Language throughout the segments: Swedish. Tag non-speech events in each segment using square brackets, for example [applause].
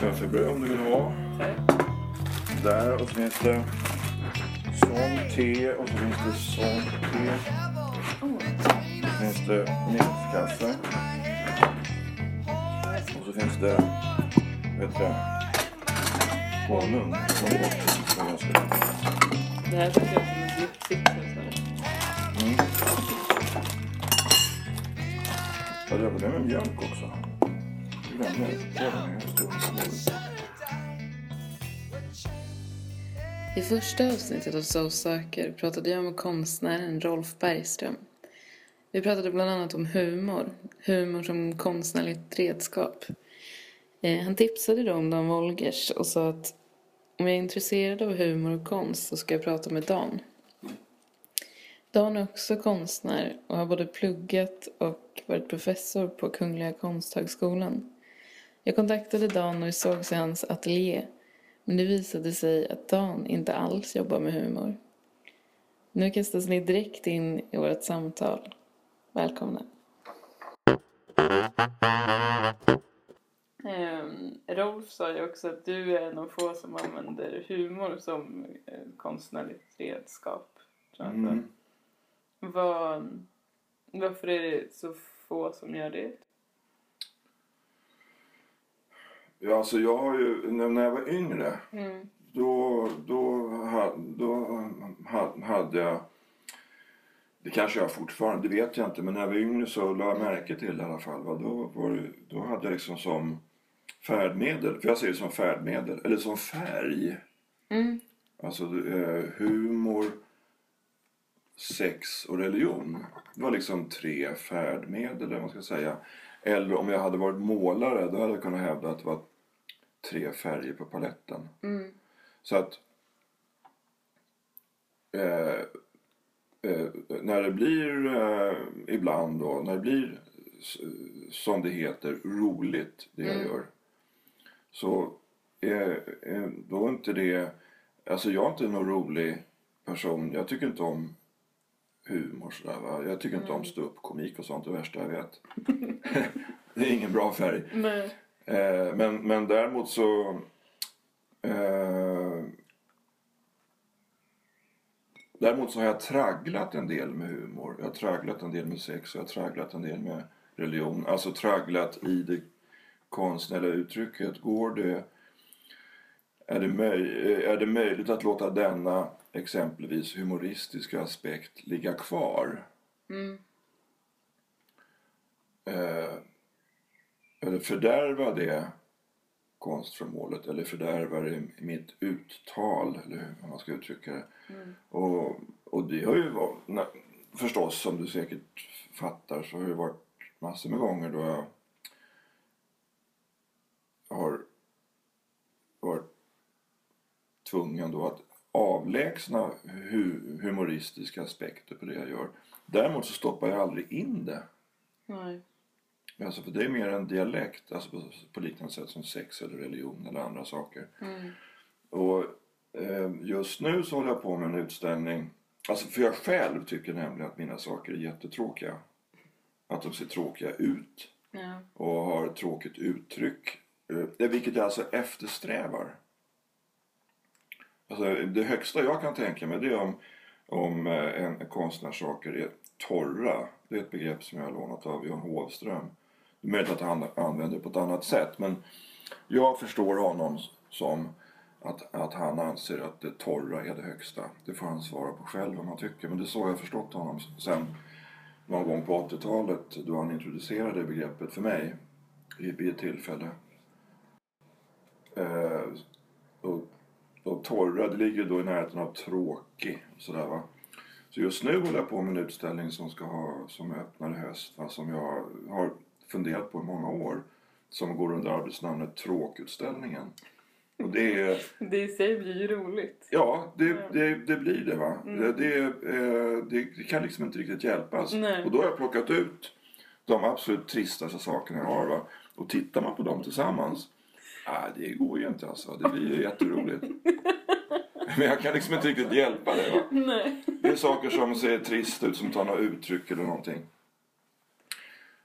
Kaffebröd om du vill ha. Tack. Där och så finns det sån te och så finns det sån te. Så finns det minskaffe. Och så finns det, vet du, honung. som också är ganska. Det här känns som en lyxigt. Mm. Jag det var det med mjölk också. En. I första avsnittet av So söker pratade jag med konstnären Rolf Bergström. Vi pratade bland annat om humor, humor som konstnärligt redskap. Eh, han tipsade då om Dan Wolgers och sa att om jag är intresserad av humor och konst så ska jag prata med Dan. Dan är också konstnär och har både pluggat och varit professor på Kungliga Konsthögskolan. Jag kontaktade Dan och vi sågs i hans ateljé men det visade sig att Dan inte alls jobbar med humor. Nu kastas ni direkt in i vårt samtal. Välkomna. Um, Rolf sa ju också att du är en av få som använder humor som eh, konstnärligt redskap. tror jag. Mm. Vad, varför är det så få som gör det? Ja, alltså jag har ju, när jag var yngre, Mm. då, då, då ha- hade jag, det kanske jag fortfarande, det vet jag inte, men när jag var yngre så la jag märke till det i alla fall. Va? Då, var då hade jag liksom som färdmedel, för jag ser det som färdmedel, eller som färg. Mm. Alltså eh, humor, sex och religion. Det var liksom tre färdmedel, eller man ska säga. Eller om jag hade varit målare, då hade jag kunnat hävda att det var tre färger på paletten. Mm. Så att eh, eh, när det blir eh, ibland då, när det blir som det heter roligt det jag Mm. gör. Så då är inte det, alltså jag är inte någon rolig person. Jag tycker inte om humor sådär. Jag tycker inte om ståuppkomik och sånt, det värsta jag vet. [laughs] [laughs] det är ingen bra färg. Nej. Eh, men, men däremot så... Eh, däremot så har jag tragglat en del med humor. Jag har tragglat en del med sex och jag har tragglat en del med religion. Alltså tragglat i det konstnärliga uttrycket. Går det... Är det, möj, är det möjligt att låta denna exempelvis humoristiska aspekt ligga kvar? Mm. eh, eller fördärva det konstföremålet eller fördärva det mitt uttal eller hur man ska uttrycka det. Och, och det har ju varit, na- förstås som du säkert fattar så har det varit massor med gånger då jag har varit tvungen då att avlägsna hu- humoristiska aspekter på det jag gör. Däremot så stoppar jag aldrig in det. Nej. Alltså för det är mer en dialekt, alltså på, på liknande sätt som sex eller religion eller andra saker. Mm. Och eh, just nu så håller jag på med en utställning. Alltså för jag själv tycker nämligen att mina saker är jättetråkiga. Att de ser tråkiga ut Ja. och har tråkigt uttryck. Eh, vilket jag alltså eftersträvar. Alltså det högsta jag kan tänka mig det är om, om eh, en konstnärssaker är torra. Det är ett begrepp som jag har lånat av Björn Hovström. Det är möjligt att han använder det på ett annat sätt men jag förstår honom som att, att han anser att det torra är det högsta. Det får han svara på själv om han tycker. Men det är så jag har förstått honom sen någon gång på 80-talet då han introducerade begreppet för mig vid vid ett tillfälle. Eh, och, och torra, det ligger då i närheten av tråkig. Sådär va. Så just nu håller jag på med en utställning som, ska ha, som öppnar i höst. Va, som jag har funderat på i många år. Som går under arbetsnamnet Tråkutställningen. Och det är... [laughs] Det i sig blir ju roligt. Ja, det, det, det blir det va. Mm. Det, det, eh, det, det kan liksom inte riktigt hjälpas. Nej. Och då har jag plockat ut de absolut tristaste sakerna jag har va. Och tittar man på dem tillsammans. Ah, det går ju inte alltså. Det blir ju jätteroligt. [laughs] Men jag kan liksom inte riktigt hjälpa det va. Nej. Det är saker som ser trist ut, som tar några uttryck eller någonting.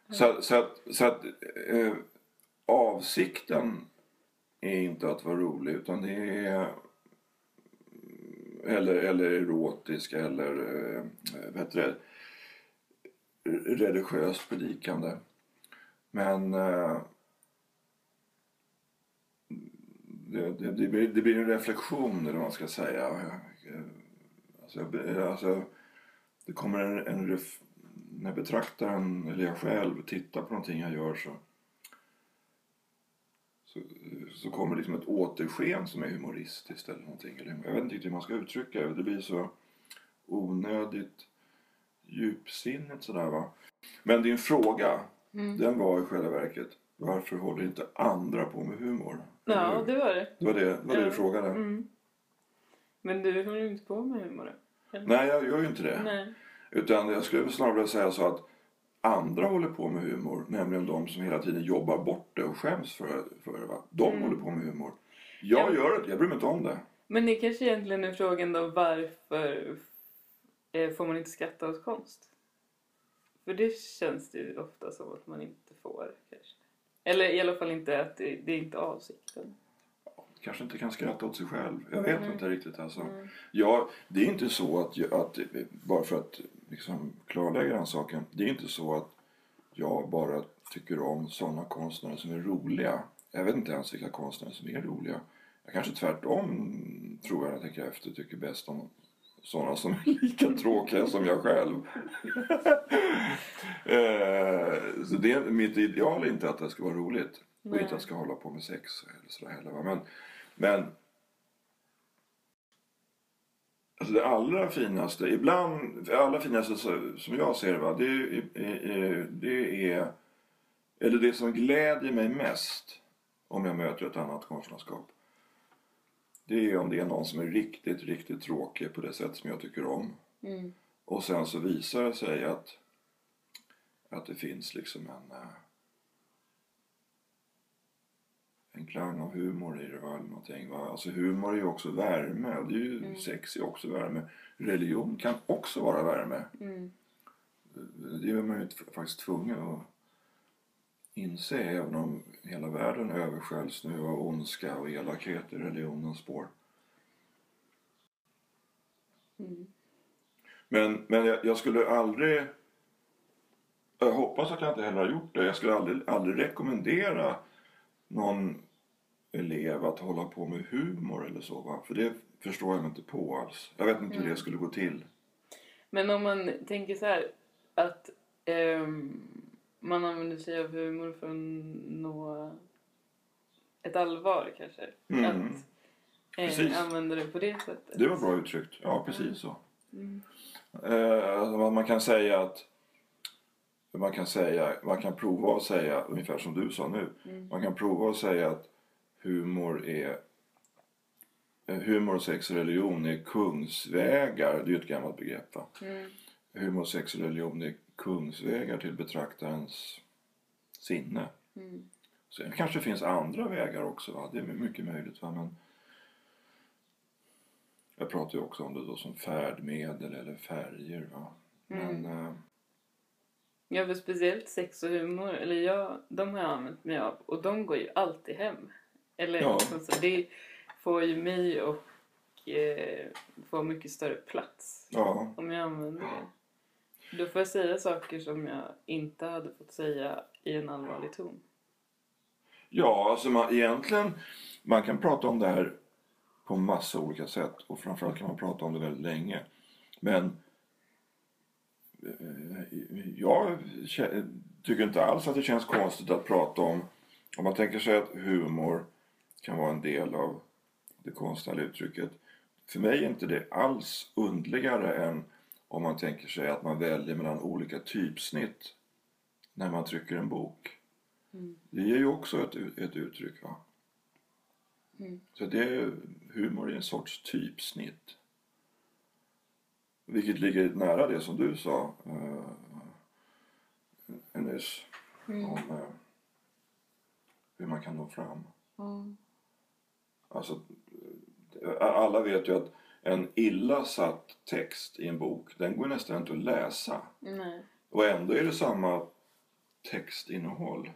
Så, så att, så att eh, avsikten är inte att vara rolig utan det är eller, eller erotisk eller eh, det, religiöst predikande. Men eh, det, det, blir, det blir en reflektion eller vad man ska säga. Alltså, alltså, det kommer en, en ref, när betraktaren, eller jag själv, tittar på någonting jag gör så, så, så kommer liksom ett återsken som är humoristiskt eller någonting. Jag vet inte riktigt hur man ska uttrycka det. Det blir så onödigt djupsinnigt sådär va. Men din fråga, den var i själva verket varför håller inte andra på med humor? Ja, hur? det var det. det var det, var det du frågade. Mm. Men du håller ju inte på med humor? eller? Nej, jag gör ju inte det. Nej. Utan jag skulle snarare säga så att andra håller på med humor, nämligen de som hela tiden jobbar bort det och skäms för, för det. Va? De håller på med humor. Jag Mm. Ja. gör det, jag bryr mig inte om det. Men det kanske egentligen är frågan då varför eh, får man inte skratta åt konst? För det känns det ju ofta som att man inte får kanske. Eller i alla fall inte att det, det är inte avsikten. Kanske inte kan skratta åt sig själv. Jag vet Mm. inte riktigt alltså. Mm. Ja, det är inte så att, att bara för att liksom klarlägga den saken. Det är inte så att jag bara tycker om sådana konstnärer som är roliga. Jag vet inte ens vilka konstnärer som är roliga. Jag kanske tvärtom, tror jag när jag tänker efter, tycker bäst om sådana som är lika tråkiga som jag själv. [laughs] Eh, så det, mitt ideal är inte att det ska vara roligt. Och Nej. inte att jag ska hålla på med sex eller sådär heller. va. Men, men Alltså det allra finaste, ibland, det allra finaste som jag ser va, det, är- det är, eller det som glädjer mig mest om jag möter ett annat konstnärskap. Det är om det är någon som är riktigt, riktigt tråkig på det sätt som jag tycker om. Mm. Och sen så visar det sig att, att det finns liksom en, eh, en klang av humor i det. Va? Eller någonting, va? Alltså humor är ju också värme. Det är ju, Sex är också värme. Religion kan också vara värme. Mm. Det är man ju faktiskt tvungen att inse även om hela världen översköljs nu av ondska och elakhet i religionens spår. Mm. Men, men jag, jag skulle aldrig... Jag hoppas att jag inte heller har gjort det. Jag skulle aldrig, aldrig rekommendera någon elev att hålla på med humor eller så. Va? För det förstår jag mig inte på alls. Jag vet inte hur det skulle gå till. Men om man tänker så här att ehm, man använder sig av humor för att nå ett allvar kanske. Mm. Att eh, använda det på det sättet. Det var bra uttryckt. Ja, precis så. Mm. Eh, alltså man- kan säga att man kan, säga, man kan prova att säga, ungefär som du sa nu, Mm. man kan prova att säga att humor är Humor, och sex och religion är kungsvägar, det är ju ett gammalt begrepp. Va? Mm. Humor, sex och religion är kungsvägar till betraktarens sinne. Mm. Sen kanske det finns andra vägar också, va? det är mycket möjligt. Va? Men jag pratar ju också om det då som färdmedel eller färger. Va? Men, eh, Ja, för speciellt sex och humor, eller jag, de har jag använt mig av och de går ju alltid hem. Eller Ja. liksom så, det får ju mig och eh, få mycket större plats ja, om jag använder det. Då får jag säga saker som jag inte hade fått säga i en allvarlig ton. ja, alltså man, egentligen, man kan prata om det här på massa olika sätt och framförallt kan man prata om det väldigt länge. Men eh, jag tycker inte alls att det känns konstigt att prata om, om man tänker sig att humor kan vara en del av det konstnärliga uttrycket. För mig är inte det alls undligare än om man tänker sig att man väljer mellan olika typsnitt när man trycker en bok. Det ger ju också ett, ett uttryck. Va? Mm. Så det är, humor är en sorts typsnitt. Vilket ligger nära det som du sa uh, nyss. Om eh, hur man kan nå fram. Mm. Alltså, eh, alla vet ju att en illa satt text i en bok, den går nästan inte att läsa. Nej. Och ändå är det samma textinnehåll.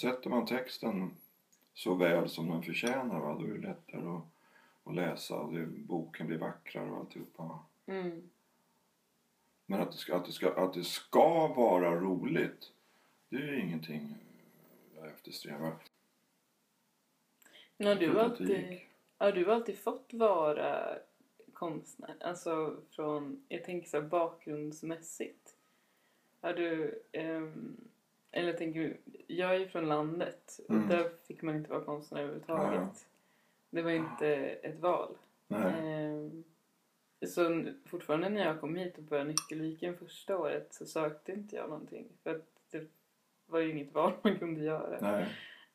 Sätter man texten så väl som den förtjänar va, då är det lättare att, att läsa och det, boken blir vackrare och alltihopa. Mm. Men att det, ska, att, det ska, att det ska vara roligt, det är ju ingenting jag eftersträvar. Har du det alltid, har du alltid fått vara konstnär? Alltså från, jag tänker så här bakgrundsmässigt. Har du, ehm, eller jag tänker, jag är ju från landet och Mm. där fick man inte vara konstnär överhuvudtaget. Ja, Det var inte ett val. Ehm, så fortfarande när jag kom hit och började Nyckelviken första året så sökte inte jag någonting. För att det var ju inget val [laughs] man kunde göra. Nej.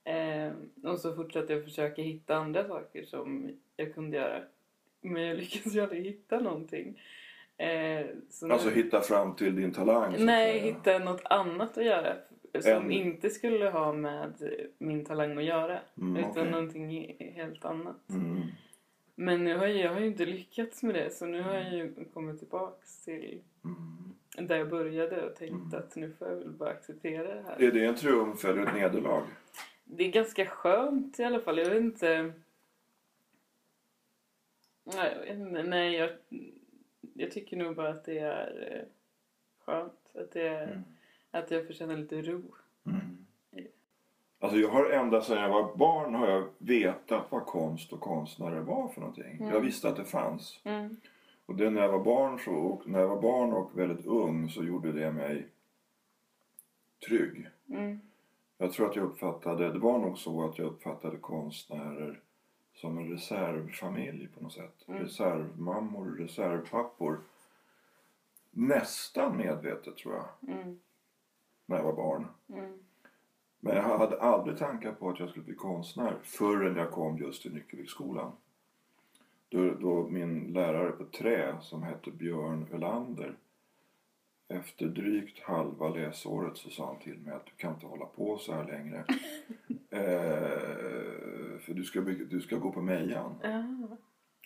Ehm, och så fortsatte jag försöka hitta andra saker som jag kunde göra. Men jag lyckades ju aldrig hitta någonting. Så nu- Alltså hitta fram till din talang. Nej, hitta något annat att göra. Som En- inte skulle ha med min talang att göra. Mm, utan någonting he- helt annat. Mm. Men nu har jag, jag har ju inte lyckats med det. Så nu har jag ju kommit tillbaks till Mm. där jag började och tänkt att nu får jag väl bara acceptera det här. Är det en triumf eller ett nederlag? Det är ganska skönt i alla fall. Jag vet inte... Nej, jag. Nej jag, jag tycker nog bara att det är eh, skönt. Att, det är, Mm. att jag förtjänar lite ro. Alltså jag har ända sedan jag var barn har jag vetat vad konst och konstnärer var för någonting. Jag visste att det fanns. Mm. Och det när jag var barn så, och när jag var barn och väldigt ung så gjorde det mig trygg. Mm. Jag tror att jag uppfattade, det var nog så att jag uppfattade konstnärer som en reservfamilj på något sätt. Reservmammor, reservpappor. Nästan medvetet tror jag, Mm. när jag var barn. Mm. Men jag hade aldrig tankar på att jag skulle bli konstnär förrän jag kom just till Nyckelviksskolan. Då, då min lärare på trä som hette Björn Ölander efter drygt halva läsåret så sa han till mig att du kan inte hålla på så här längre. [laughs] eh, för du ska, du ska gå på Mejan. Ja.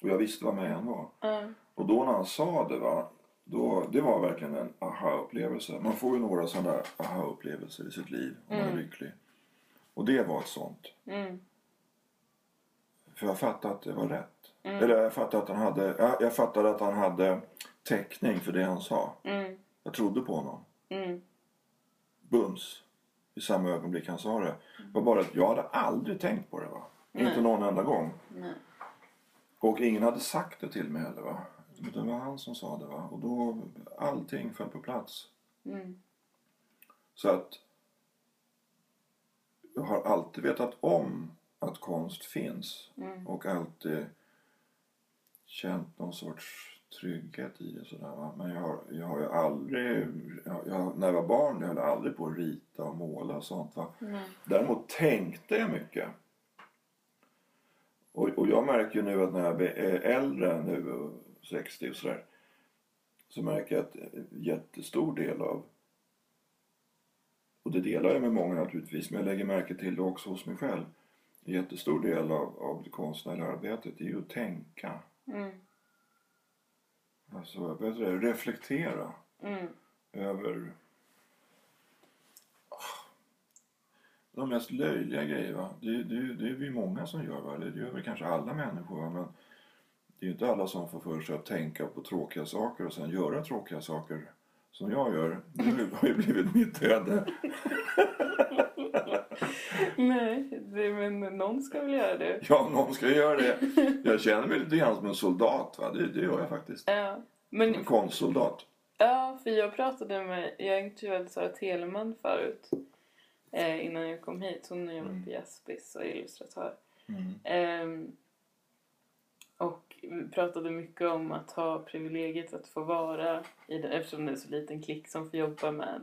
Och jag visste vad Mejan var. Ja. Och då när han sa det, va, då, det var verkligen en aha-upplevelse. Man får ju några sådana där aha-upplevelser i sitt liv om man är lycklig. Och det var ett sånt. Mm. För jag fattade att det var rätt. Eller jag fattade att han hade, ja, jag fattade att han hade täckning för det han sa. Mm. Jag trodde på honom. Mm. Bums. I samma ögonblick han sa det. Var bara att jag hade aldrig tänkt på det. Va? Inte någon enda gång. Nej. Och ingen hade sagt det till mig heller. Va? Det var han som sa det. Va? Och då allting föll på plats. Mm. Så att jag har alltid vetat om att konst finns. Och alltid känt någon sorts trygghet i det. Sådär, va? Men jag har, jag har ju aldrig, jag, jag, när jag var barn, jag höll aldrig på att rita och måla och sånt. Va? Däremot tänkte jag mycket. Och, och jag märker ju nu att när jag är äldre, nu och 60 och sådär. Så märker jag att en jättestor del av och det delar jag med många naturligtvis, men jag lägger märke till det också hos mig själv. En jättestor del av, av det konstnärliga arbetet är ju att tänka. Mm. Alltså, vad heter det? Reflektera Mm. över ah, de mest löjliga grejer. Va? Det, det, det är vi många som gör, va? eller det gör väl kanske alla människor. Va? Men det är ju inte alla som får för sig att tänka på tråkiga saker och sen göra tråkiga saker som jag gör. Det har ju blivit mitt öde. [laughs] [laughs] Nej, det, men någon ska väl göra det. Ja, någon ska göra det. [laughs] Jag känner mig lite grann som en soldat. Va? Det, det gör jag faktiskt. Ja. Men En konstsoldat. Ja, för jag pratade med, jag intervjuade Sara Teleman förut. Eh, innan jag kom hit. Hon har jobbat på Jaspis och är illustratör. Ehm, och vi pratade mycket om att ha privilegiet att få vara i det, eftersom det är så liten klick som får jobba med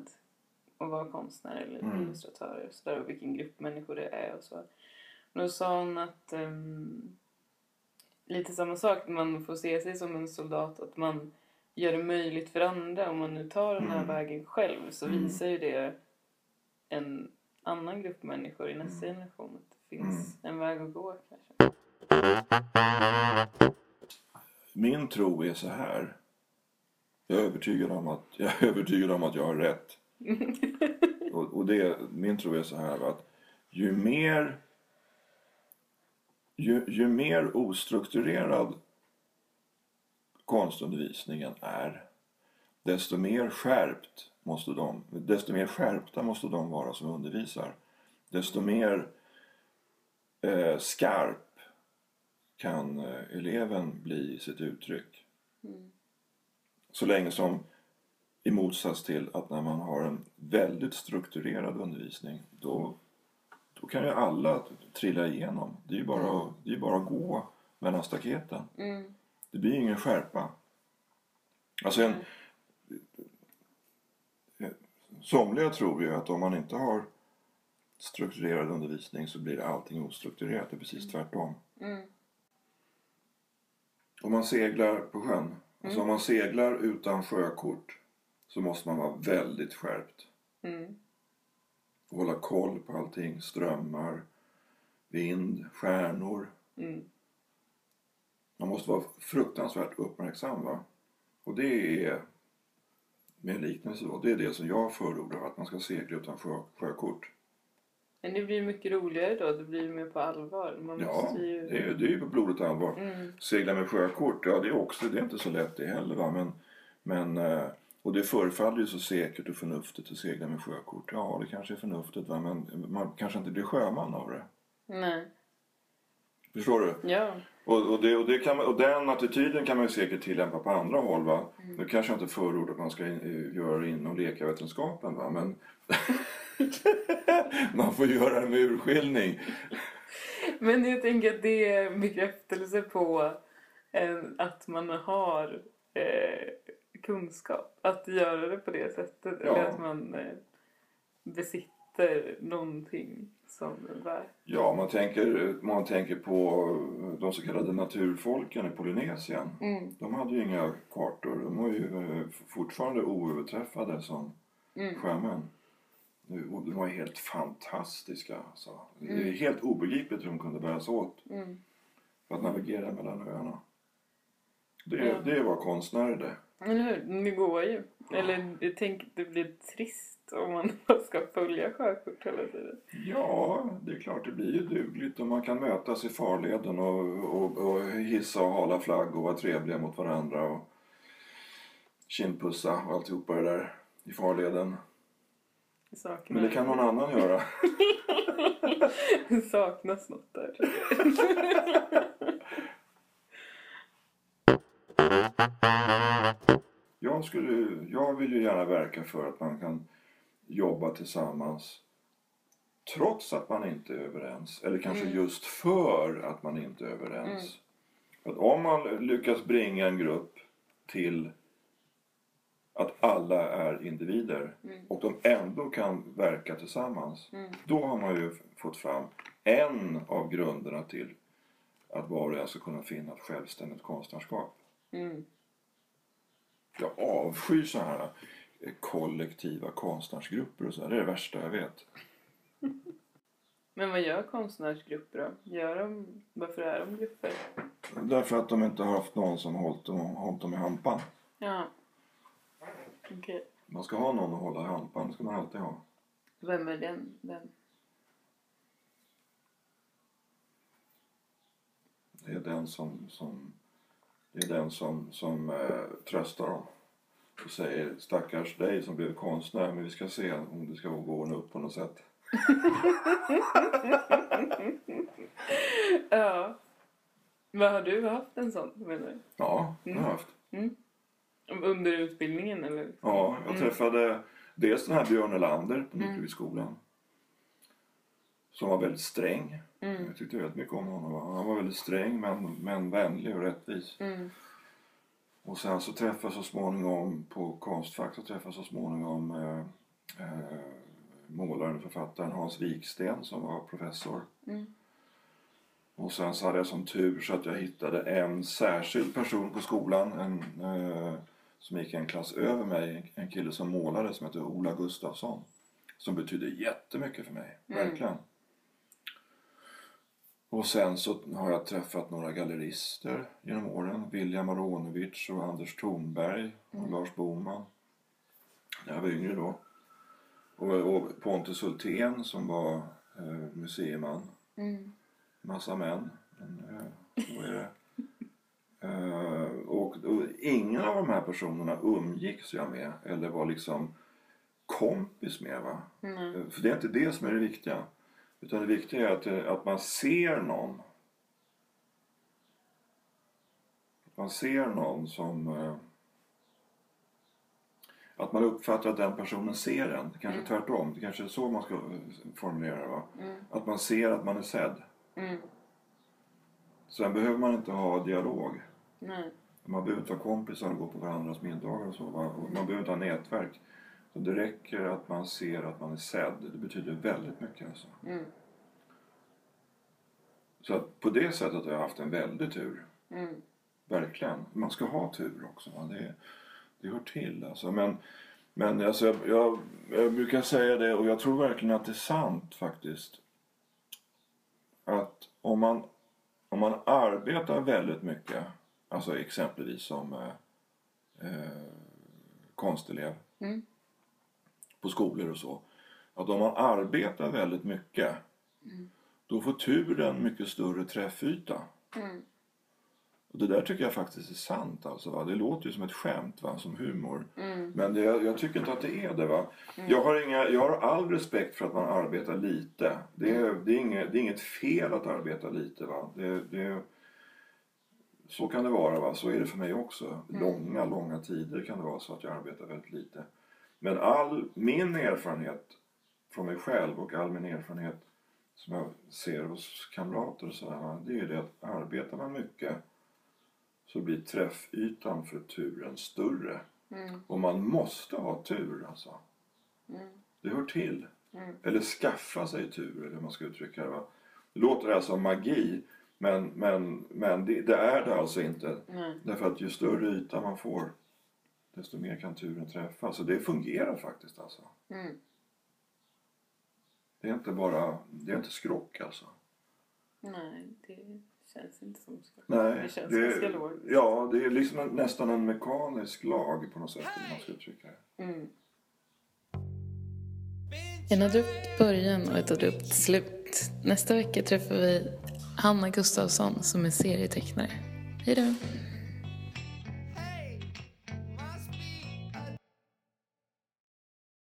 att vara konstnär eller illustratörer och sådär och vilken grupp människor det är och så. Och då sa hon att ehm, lite samma sak, man får se sig som en soldat, att man gör det möjligt för andra. Om man nu tar den här vägen själv så visar ju det en annan grupp människor i nästa generation att det finns en väg att gå kanske. Min tro är så här. Jag är övertygad om att jag, är övertygad om att jag har rätt. Och och det, min tro är så här att ju mer, ju, ju mer ostrukturerad konstundervisningen är desto mer skärpt måste de, desto mer skärpta måste de vara som undervisar. Desto mer eh, skarp kan eh, eleven bli i sitt uttryck. Så länge som i motsats till att när man har en väldigt strukturerad undervisning då, då kan ju alla trilla igenom. Det är ju bara, det är ju bara att gå mellan staketen. Mm. Det blir ingen skärpa. Alltså en, somliga tror ju att om man inte har strukturerad undervisning så blir allting ostrukturerat. Det är precis tvärtom. Mm. Om man seglar på sjön, alltså om man seglar utan sjökort så måste man vara väldigt skärpt. Mm. Och hålla koll på allting. Strömmar, vind, stjärnor. Mm. Man måste vara fruktansvärt uppmärksam. Va? Och det är, med en liknelse då, det är det som jag förordar. Att man ska segla utan sjö, sjökort. Men det blir mycket roligare då. Det blir mer på allvar. Man Ja, ju... det är, det är ju på blodigt allvar. Mm. Segla med sjökort, ja det är också, det är inte så lätt det heller va. Men, men, eh, och det förefaller ju så säkert och förnuftigt att segla med sjökort. Ja, det kanske är förnuftigt va, men man kanske inte blir sjöman av det. Nej. Förstår du? Ja. Och, och, det, och, det kan, och den attityden kan man ju säkert tillämpa på andra håll. Va? Nu kanske jag inte förordar att man ska in, göra det inom läkarvetenskapen. Va? Men [laughs] man får göra med urskiljning. [laughs] Men jag tänker att det är en bekräftelse på eh, att man har eh, kunskap. Att göra det på det sättet. Ja. Eller att man eh, besitter någonting som är värt. Ja, man tänker, man tänker på de så kallade naturfolken i Polynesien. Mm. De hade ju inga kartor. De var ju eh, fortfarande oöverträffade som Mm. sjömän. De var helt fantastiska. Alltså. Det är helt obegripligt hur de kunde bära sig åt Mm. för att navigera mellan öarna. Det, Ja. det var konstnärer det. Eller hur? Det går ju. Eller jag tänker att det blir trist om man [laughs] ska följa sjökort hela tiden. Ja, det är klart det blir ju dugligt och man kan mötas i farleden och, och, och hissa och hala flagg och vara trevliga mot varandra och kindpussa och alltihopa det där i farleden. Saknas, Men det kan någon annan göra. [laughs] det saknas något där. [laughs] Jag, skulle, jag vill ju gärna verka för att man kan jobba tillsammans trots att man inte är överens. Eller kanske just för att man inte är överens. För att om man lyckas bringa en grupp till att alla är individer och de ändå kan verka tillsammans. Då har man ju fått fram en av grunderna till att var och en ska kunna finna ett självständigt konstnärskap. Mm. Jag avskyr så här eh, kollektiva konstnärsgrupper och så. Det är det värsta jag vet. [laughs] Men vad gör konstnärsgrupper då? Gör de, varför är de grupper? Därför att de inte har haft någon som hållit dem, hållit dem i hampan. Ja. Okej. Man ska ha någon att hålla i hampan. Det ska man alltid ha. Vem är den? den? Det är den som, som, det är den som, som eh, tröstar dem. Och säger stackars dig som blev konstnär men vi ska se om det ska gå upp på något sätt. [laughs] Ja. Vad har du haft en sån menar du? Ja, det har jag haft. Under utbildningen eller? Ja, jag träffade dels den här Björn Elander på Nyckelbyskolan. Som var väldigt sträng. Jag tyckte väldigt mycket om honom. Han var väldigt sträng men, men vänlig och rättvis. Mm. Och sen så träffade jag så småningom på Konstfack så träffade jag så småningom eh, eh, målaren och författaren Hans Wiksten som var professor. Mm. Och sen så hade jag som tur så att jag hittade en särskild person på skolan. En, eh, som gick en klass över mig. En kille som målade som heter Ola Gustafsson. Som betydde jättemycket för mig. Verkligen. Och sen så har jag träffat några gallerister genom åren. William Aronovich och Anders Thornberg och Lars Boman. När jag var yngre då. Och, och Pontus Hultén som var eh, museiman. Mm. Massa män. Men, eh, så är det. [laughs] Eh, och, och ingen av de här personerna umgicks jag med eller var liksom kompis med. Va? Eh, För det är inte det som är det viktiga. Utan det viktiga är att, eh, att man ser någon. Att man ser någon som... eh, Att man uppfattar att den personen ser en. Det kanske är tvärtom. Det kanske är så man ska eh, formulera. Va? Att man ser att man är sedd. Mm. Sen behöver man inte ha dialog. Nej. Man behöver inte vara kompisar och gå på varandras middagar och så. Va? Man behöver inte ha nätverk. Så det räcker att man ser att man är sedd. Det betyder väldigt mycket. Alltså. Mm. Så att på det sättet har jag haft en väldig tur. Mm. Verkligen. Man ska ha tur också. Va? Det, det hör till. Alltså. Men, men alltså, jag, jag, jag brukar säga det och jag tror verkligen att det är sant faktiskt. Att om man, om man arbetar väldigt mycket. Alltså exempelvis som eh, eh, konstelev. Mm. På skolor och så. Att om man arbetar väldigt mycket. Då får turen mycket större träffyta. Mm. Och det där tycker jag faktiskt är sant. Alltså, va? Det låter ju som ett skämt, va? som humor. Mm. Men det, jag tycker inte att det är det. Va? Jag, har inga, jag har all respekt för att man arbetar lite. Det är, det är, inget, det är inget fel att arbeta lite. Va? Det, det, så kan det vara. Va? Så är det för mig också. Långa, långa tider kan det vara så att jag arbetar väldigt lite. Men all min erfarenhet från mig själv och all min erfarenhet som jag ser hos kamrater och sådär. Det är ju det att arbetar man mycket så blir träffytan för turen större. Mm. Och man måste ha tur alltså. Mm. Det hör till. Mm. Eller skaffa sig tur, eller hur man ska uttrycka det. Va? Det låter alltså som magi, men, men, men det, det är det alltså inte. Därför att ju större yta man får, desto mer kan turen träffa. Så det fungerar faktiskt alltså. Mm. Det är inte bara, det är inte skrock alltså. Nej, det känns inte som skrock. Nej, det känns det, ganska logiskt. ja, det är liksom en, nästan en mekanisk lag på något sätt, om man ska uttrycka det. Mm. En abrupt början och ett abrupt slut. Nästa vecka träffar vi Hanna Gustafsson som är serietecknare. Hej då!